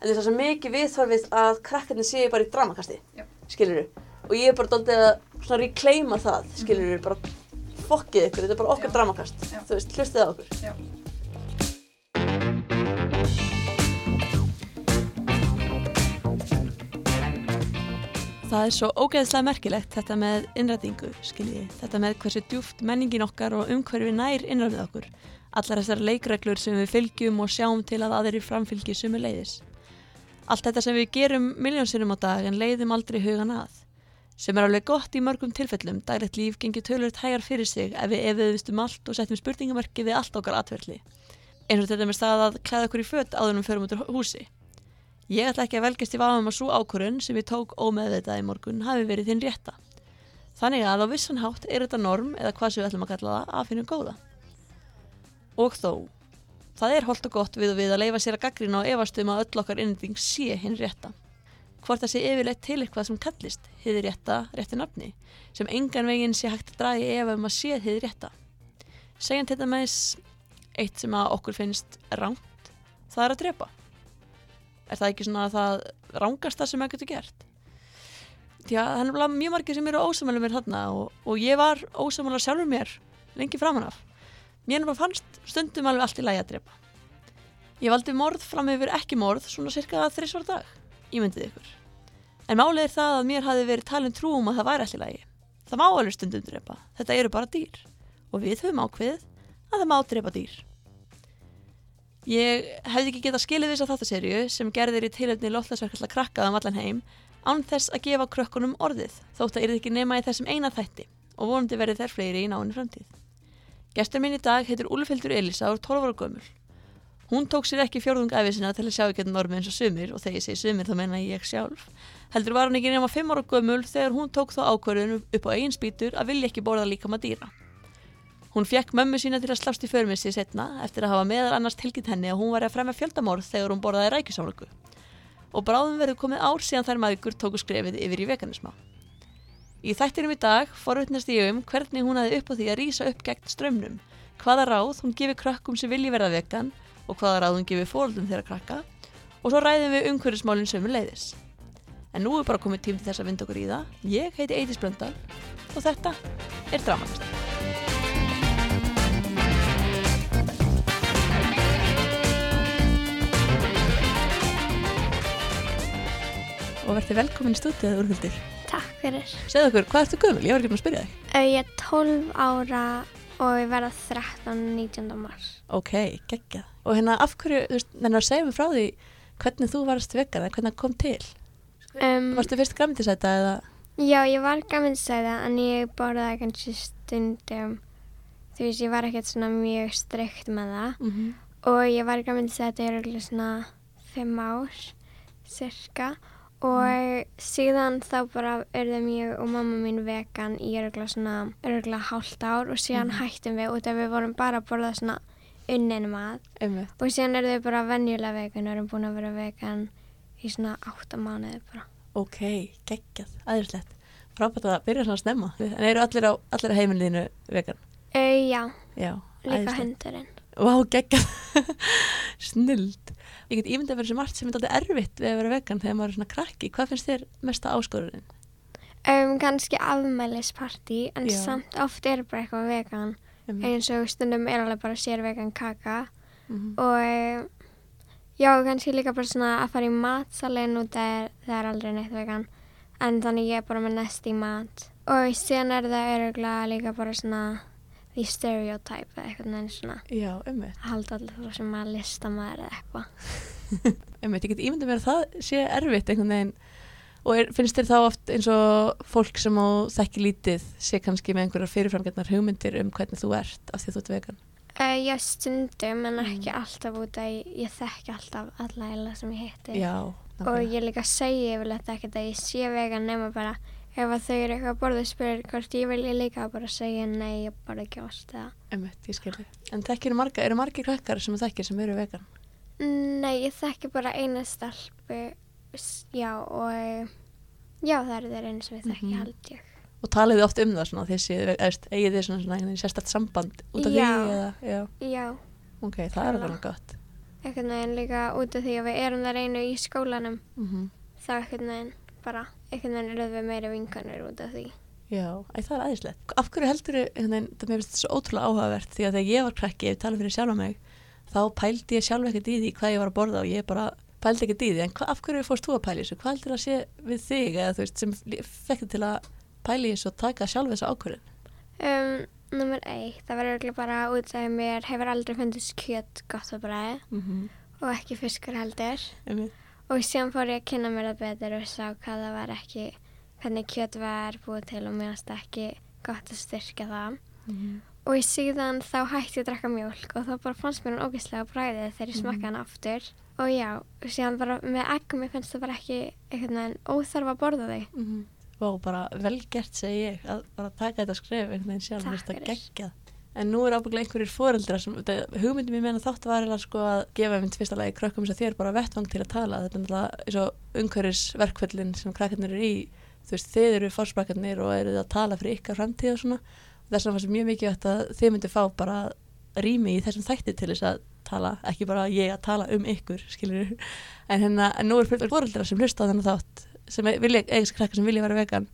en það er mikið viðþorfið að krakkarnir séu bara í dramakasti Já. skilur og ég er bara doldið að svona reclaima það skilur bara fokkið ykkur, þetta er bara okkar Já. dramakast Já. þú veist, hlustið á okkur Já. Það er svo ógeðslega merkilegt þetta með innrætingu, skiljiði, þetta með hversu djúft menningin okkar og umhverfi nær innræfið okkur, allar þessar leikreglur sem við fylgjum og sjáum til að aðri framfylgi sumu leiðis. Allt þetta sem við gerum miljónsinnum á dag en leiðum aldrei hugan að, sem er alveg gott í mörgum tilfellum, daglegt líf gengir tölvöld hægar fyrir sig ef við efiðvistum allt og settum spurningamarki við allt okkar atverðli. Eins og þetta með stað að klæða okkur í fött við förum út úr húsi. Ég ætla ekki að velgast í vafum að svo ákvörun sem ég tók ómeðvitað í morgun hafi verið þinn rétta. Þannig að á vissan hátt er þetta norm eða hvað sem við ætlum að kalla það að finnum góða. Og þó, það er holdt og gott við og við að leifa sér að gaggrina og efast um að öll okkar innending sé hinn rétta. Hvort það sé yfirleitt til eitthvað sem kallist hiði rétta, rétti nafni, sem engan veginn sé hægt að draga efa um að sé hiði rétta. Segjum til dæmis eitt sem að okkur finnst rangt, það er að drepa. Er það ekki svona það rángasta sem maður getur gert? Já, það er mjög margir sem eru ósamælu mér þarna og, og ég var ósamælu sjálfur mér lengi framan af. Mér nefnilega fannst stundum alveg allt í lagi að drepa. Ég valdi morð fram yfir ekki morð svona cirka þrissvar dag, ímyndið ykkur. En málið er það að mér hafi verið talin trú um að það væri allt í lagi. Það má alveg stundum drepa, þetta eru bara dýr og við höfum ákveðið að það má drepa dýr. Ég hefði ekki getað skilið þess að þáttaserju sem gerðir í tilöfni loftlagsverkalla krakkaðum allan heim án þess að gefa krökkunum orðið þótt að yrði ekki nema í þessum eina þætti og vonandi verði þær fleiri í náinni framtíð. Gestur minn í dag heitir Úlfhildur Elisa og er 12 ára gömul. Hún tók sér ekki fjórðung æfisina til að sjá ekki normi eins og sumir og þegar ég segi sumir þá menna ég sjálf. Heldur var hann ekki nema 5 ára gömul þegar hún tók þá ákvörðun upp á eigin spýtur að vilja ekki borða líka maður dýra. Hún fekk mömmu sína til að slást í förmissi setna eftir að hafa meðal annars tilkynnt henni að hún var að fremja fjöldamorð þegar hún borðaði rækjusálugu. Og bráðum verður komið ár síðan þær maður tóku skrefið yfir í veganisma. Í þættinum í dag forutnast ég um hvernig hún hafi upp á því að rýsa upp gegn strömmnum, hvaða ráð hún gefi krökkum sem vilji verða vegan og hvaða ráð hún gefi fóröldum þeirra krakka og svo ræðum við umhverfismálinn sömu leiðis. En nú er bara komið tím til þess að vinda okkur í það. Ég heiti Eidís Blöndal og þetta er Dramakast. og verði velkomin í stúdíðað úrhuldir. Takk fyrir. Segðu okkur, hvað ertu gömul? Ég var ekki búin að spyrja þig. Uh, Ég er 12 ára og ég verða 13 19. mars. Ok, geggjað. Og hérna, af hverju, þú veist, nennar að segja mig frá því hvernig þú varst vegan eða hvernig það kom til. Um, Varstu fyrst græmitisæta eða? já, ég var sæða en ég borðaði kannski stundum. Þú veist, ég var ekkert svona mjög strikt með það. Mm -hmm. Og ég var sæða í örgulega svona 5 ár, cirka. Og síðan þá bara urðum ég og mamma mín vegan í örgulega svona, örgulega hálft ár og síðan Mhm. hættum við út af við vorum bara að borða svona unnin mat. Einmitt. Og síðan eru þau bara venjulega vegan og erum búin að vera vegan í svona átta mánuði bara. Ok, geggjað, aðeinslegt. Frábært að byrja svona að snemma. En eru allir á, allir á heimilinu vegan? Uh, já, Já, líka hundurinn. Vá, geggjað. Snild. Ég get ímyndið að vera svo margt sem er alltaf erfitt við að vera vegan þegar maður er svona krakki. Hvað finnst þér mesta áskorurinn? Um, kannski afmælisparti en Já. samt oft er bara eitthvað vegan. Einmitt. Eins og stundum er alveg bara sér vegan kaka. Mhm. Og eh, já, kannski líka bara svona að fara í matsalinn út það er, það er aldrei neitt vegan. En þannig ég er bara með nest í mat. Og síðan er það öruglega líka bara svona því stereotype eða eitthvað neina svona. Já, að halda allir frá sem að lista maður eða eitthvað. Einmitt, ég get ímyndið mér að það sé erfitt einhvern veginn og er, finnst þér þá oft eins og fólk sem á þekki lítið sé kannski með einhverjar fyrirframgjarnar hugmyndir um hvernig þú ert af því þú ert vegan Uh, já, stundum en ekki Mm. alltaf út að ég, ég þekki alltaf alla eila sem ég hitti. Já, Og ég líka segi yfirleitt ekkert að ég sé vegan nema bara ef þau eru eitthvað að borða og spyrir hvort ég vilja líka bara segja nei, ég borða ekki eða. einmitt, ég skilji En þekkir marga, eru margir krakkar sem þekkir sem eru vegan? Nei, ég þekki bara eina stelpu, já, og já, það eru þeir einu sem ég þekki Mhm. held ég. Og talið þið oft um það svona þessi, eigið þið svona, svona sérstætt samband út af því Já. eða, já, Já, ok, það er Klálega. alveg gott einhvern veginn líka út af því að við erum það reynu í skólanum Mm þá einhvern veginn bara einhvern veginn erum við meiri vinkanir út af því. Já, æ, það er aðeinslegt. Af hverju heldur þau, það mér finnst þetta svo ótrúlega áhugavert því að þegar ég var krakki, ef tala fyrir sjálfa mig, þá pældi ég sjálf ekkert í því hvað ég var að borða og ég bara pældi ekkert í því. En hva, af hverju fórst þú að pæli þessu? Hvað heldur það að sé við þig eða þú veist sem fekk þig til að pæli þessu og taka sjálf þessu ákvörðin? Um, nummer eitt, það var örgulega bara út af mér hefur aldrei fundist kjöt gott að bræði Mm -hmm. og ekki fiskur heldur. Einmitt. Og síðan fór ég að kynna mér það betur og sá hvað það var ekki, hvernig kjöt var búið til og mér finnst ekki gott að styrka það. Mhm. Og í síðan þá hætti ég að drakka mjólk og þá bara fannst mér hún ógeðslega bræðið þegar ég Mhm. smakkaði hann aftur. Og já, og síðan bara með eggum ég finnst það bara ekki einhvern veginn óþarf að borða þau. Mm Vá, bara vel gert segi ég að bara taka þetta skref einhvern veginn sjálf, það fyrir. geggjað. En nú er ábygglega einhverjir foreldrar sem, hugmyndin mér meina þátt var sko að gefa mynd fyrsta lagi krökkum að þér bara vettvang til að tala. Þetta er náttúrulega eins og umhverfisverkvöldin sem krakkarnir eru í, þú veist, þið eru fórsprakarnir og eru að tala fyrir ykkar framtíð og svona. Þess vegna fannst mér mjög mikið að þið myndu fá bara rými í þessum þætti til þess að tala, ekki bara ég að tala um ykkur, skilur en hérna, en nú er foreldrar sem hlusta á þennan þátt sem vilja, eiginlega krakkar sem vilja vera vegan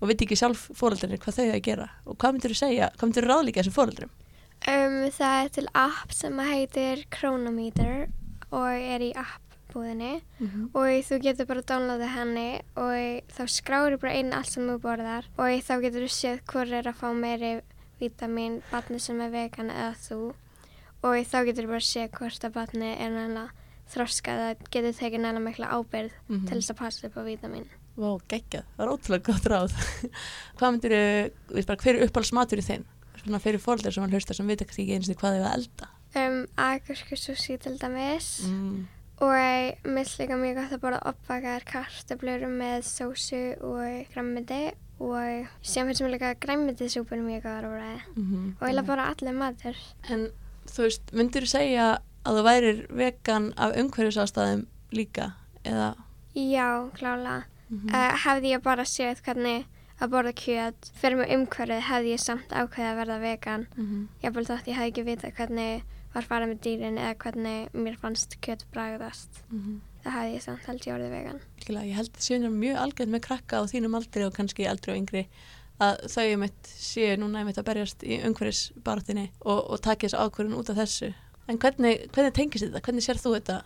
og veit ekki sjálf fóreldrarnir hvað þau eiga að gera og hvað myndir þú segja, hvað myndir þú ráðlíka þessum fóreldrum? Um, það er til app sem að heitir Chronometer og er í appbúðinni og þú getur bara downloadað henni og þá skráir bara einn allt sem þú borðar og þá getur þú séð hvor er að fá meiri vítamin, batni sem er vegan eða þú og þá getur þú bara séð hvort að batni er nægilega þroskað að getur tekið nægilega mikla ábyrð Mhm. til þess að passa upp á vítamin. Vá, geggjað, það er ótrúlega gott ráð hvað myndir bara hver er uppáhaldsmatur í þinn? Svona fyrir fóreldrar sem hann hlusta sem veit ekki eins og hvað þau að elda Um, Agurkusúsi til dæmis mm. og mér líka mjög gott að borða uppbakaðar kartöflur með sósu og græmmiti og sem finnst mér líka græmmitisúpur mjög góðar að bræða Mm og eiginlega bara allir matur. En þú veist, myndir þú segja að þú værir vegan af umhverfisástæðum líka eða Já, klála. Mm Uh, hefði ég bara séð hvernig að borða kjöt fyrir mig umhverfið hefði ég samt ákveðið að verða vegan. -hmm. Ég bara þátt ég hefði ekki vita hvernig var farið með dýrin eða hvernig mér fannst kjöt bragðast. Það hefði ég samt held ég orðið vegan. Ég held að séu mjög algjörð með krakka á þínum aldri og kannski aldri og yngri að þau mitt séu núna mitt að berjast í umhverfisbartinni og, og taki þessu ákvörðun út af þessu. En hvernig, hvernig tengist þetta? Hvernig sér þú þetta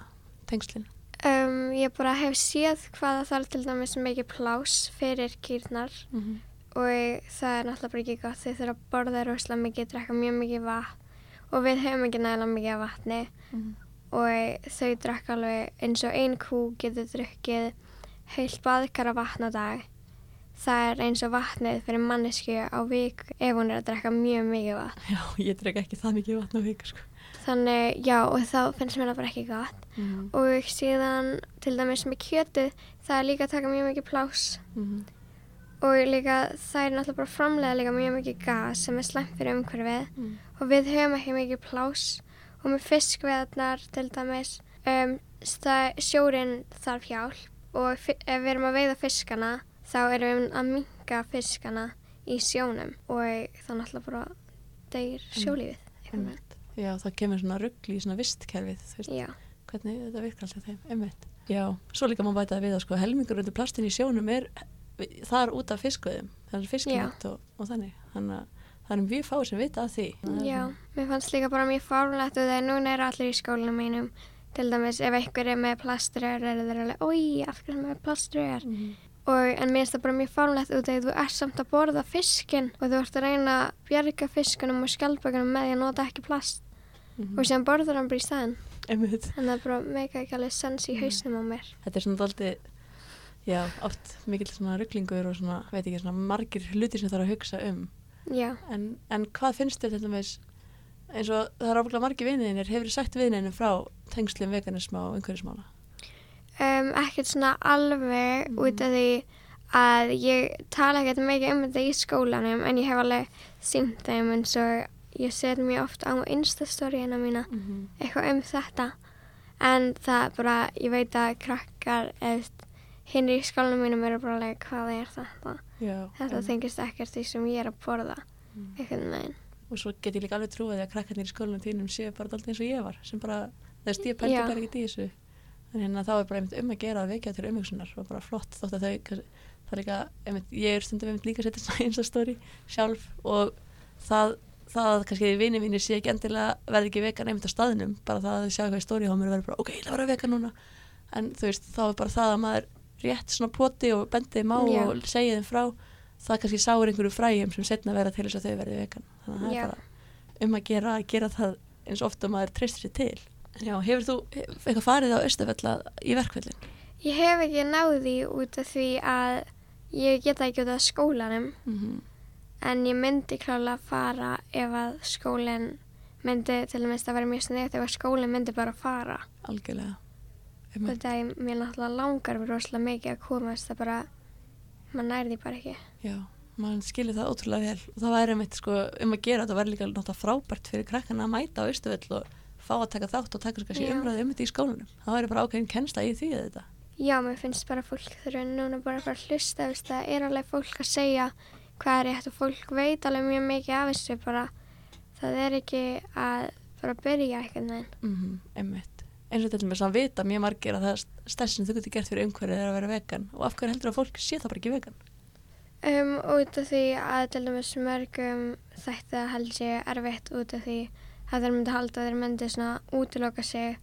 tengslinn? Um, ég bara hef séð hvaða þarf til dæmis mikið plás fyrir kýrnar Mm -hmm. og það er náttúrulega bara ekki gott þau þurfa að borða rosalega mikið, drekka mjög mikið vatn og við höfum ekki nægilega mikið af vatni og þau drekka alveg eins og ein kú getur drukkið heilt baðkara vatn á dag það er eins og vatnið fyrir mannesku á vik ef hún er að drekka mjög mikið vatn Já, ég dreg ekki það mikið vatn á viku sko. Þannig já og þá finnst mér það bara ekki gott. Mm og síðan til dæmis með kjötið það er líka að taka mjög mikið plás -hmm. og líka það er náttúrulega bara framlega líka mjög mikið gas sem er slæmt fyrir umhverfið. Mm. og við höfum ekki mikið plás og með fiskveðarnar til dæmis um, sjórin þarf hjálp. Og ef við erum að veiða fiskana þá erum við að minka fiskana í sjónum. Og það náttúrulega bara deyr sjólífið einhvern veginn. Já, þá kemur svona ruggli í svona vistkerfið, hvernig þetta virkar alltaf þeim, einmitt. Já, svo líka má bæta það við að sko helmingur undir plastin í sjónum er þar út af fiskveðum, það er fisknætt og, og þannig, þannig að það er mjög fáið sem vita af því. Það er já, mér fannst líka bara mjög fárlegt og þegar núna eru allir í skólanum mínum. Til dæmis ef einhver er með plaströr er þeir alveg, oi, af hverju er með plaströr Mhm. og en mér finnst það bara mjög fárlegt út af því þú ert samt að borða fiskinn og þú ert að reyna að bjarga fiskunum og skjaldbökunum með því að nota ekki plast Mhm. og sem borður hann bara í staðinn Einmitt. en það er bara meika ekki alveg sens í hausnum á mér Þetta er svona daldið, já, oft mikill svona rugglingur og svona, veit ekki, svona margir hluti sem þarf að hugsa um. já, En, en hvað finnst þér til dæmis, eins og það er ábygglega margir viniðinir, hefur þið sagt viniðinu frá tengslum veganisma og umhverfismála? um, ekkert svona alveg Mhm. út af því að ég tala ekkert mikið um þetta í skólanum en ég hef alveg sínt þeim eins og ég set mjög oft á instastoryina mína Mm -hmm. eitthvað um þetta en það er bara, ég veit að krakkar eða hinn í skólanum mínum eru bara alveg hvað er þetta Já, þetta em, tengist ekkert því sem ég er að borða Mm. einhvern veginn og svo get ég líka alveg trúið að krakkarnir í skólanum þínum séu bara daldið eins og ég var, sem bara veist, ég pældi Já. bara ekki í þessu en hérna þá er bara einmitt um að gera að vekja til umhugsunar og bara flott þótt að þau það er líka, einmitt, ég er stundum einmitt líka að setja svona einstastóri sjálf og það, það að kannski vini mínir sé ekki endilega verði ekki vegan einmitt á staðinum, bara það að þau sjá eitthvað í stóri á mér og verður bara, ok, ég að vera vegan núna en þú veist, þá er bara það að maður rétt svona poti og bendi þeim á Já. og segja þeim frá það kannski sáir einhverju fræjum sem setna vera til þess að þau verði vegan þannig að það er bara um að gera, að gera það eins ofta maður treystir sér til En Já, hefur þú eitthvað farið á Östafella í verkvöldin? Ég hef ekki náði út af því að ég geta ekki út af skólanum Mm -hmm. En ég myndi klálega fara ef að skólinn myndi til dæmis að vera mjög sniðt ef að skólinn myndi bara fara. Algjörlega. Þetta er mér náttúrulega langar mér rosalega mikið að komast það bara, maður nær því bara ekki. Já, mann skilur það ótrúlega vel. Og það væri mitt sko um að gera þetta væri líka náttúrulega frábært fyrir krakkana að mæta á Östafell og fá að taka þátt og taka svo kannski umræði um þetta í skólanum. Það væri bara ákveðin kennsla í því að þetta Já, mér finnst bara fólk þurfa núna bara að að hlusta, það er alveg fólk að segja hvað er rétt og fólk veit alveg mjög mikið af þessu bara, það er ekki að bara byrja eitthvað neginn. mm -hmm. einmitt eins og til dæmis að vita mjög margir að það stærst sem þú getur gert fyrir umhverfið er að vera vegan og af hverju heldur að fólk sé það bara ekki vegan Um, út af því að til dæmis mörgum þetta held sé erfitt út af því að þeir myndi halda þeir myndi svona útiloka sig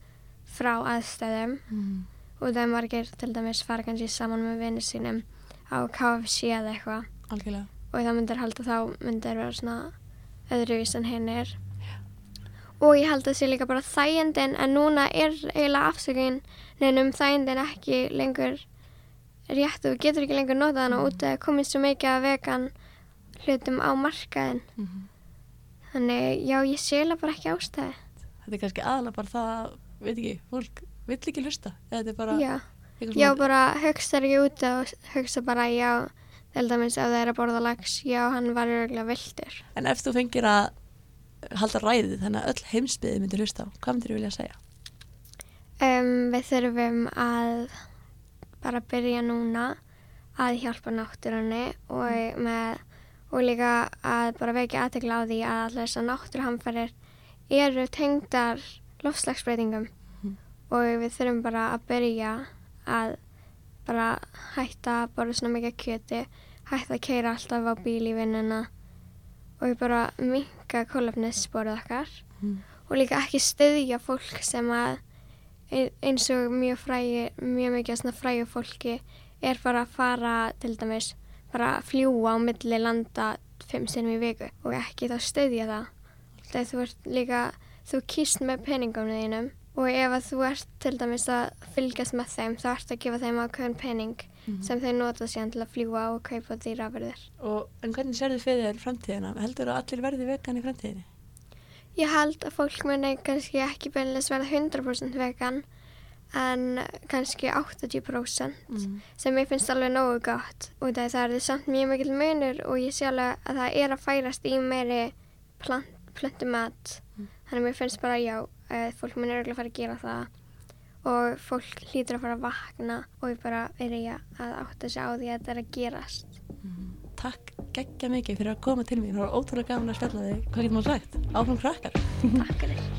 frá aðstæðum mm. og það er margir til dæmis fara kannski saman með vinni sínum á KFC eða eitthvað algjörlega og það myndir halda þá myndir vera svona öðruvís en hinn er. Og ég held að það sé líka bara þægindin en núna er eiginlega afsökun nefnum þægindin ekki lengur rétt. Og getur ekki lengur notað hana Mm. út að komið svo mikið að vegan hlutum á markaðin mm -hmm. þannig já ég sé eiginlega bara ekki ástæði þetta er kannski aðalega bara það að, veit ekki, fólk vill ekki hlusta. Eða þetta er bara já, já bara hugsa ekki út og hugsa bara já til dæmis ef það er að borða lags já hann var örgulega viltur En ef þú fengir að halda ræðið þannig að öll heimsbyði myndir hlusta á, hvað myndir þú vilja segja? Um, við þurfum að bara byrja núna að hjálpa náttúrunni og, með, og líka að bara vekja aðtekla á því að allir þessar náttúruhamfarir eru tengdar lofslagsbreytingum Mhm. og við þurfum bara að byrja að bara hætta að borða svona mikið kjöti, hætta að keira alltaf á bíl í vinnuna og við bara minka kólefnissporið okkar Mm. og líka ekki styðja fólk sem að ein- eins og mjög frægi, mjög mikið svona frægu fólki er bara að fara til dæmis bara að fljúa á milli landa fimm sinnum í viku og ekki þá styðja það þegar þú ert líka þú kýst með peningunum þínum og ef að þú ert til dæmis að fylgjast með þeim þá ert að gefa þeim ákveðin pening Mhm. sem þeir nota síðan til að fljúa og kaupa dýrafyrðir Og, en hvernig sérðu fyrir þér framtíðina? Heldur að allir verði vegan í framtíðinni? Ég held að fólk muni kannski ekki beinlega verða 100% vegan en kannski 80% Mm. sem ég finnst alveg nógu gott og það er samt mjög mikil munur og ég sé alveg að það er að færast í meiri plant, plöntumat Mm. þannig að mér finnst bara já fólk muni örgulega fara að gera það og fólk hlýtur að fara að vakna og ég bara byrja að átta sig á því að þetta er að gerast Mm. Takk geggja mikið fyrir að koma til mér, það var ótrúlega gaman að spjalla þig. Hvað getur maður sagt? Áfram krakkar. Takk fyrir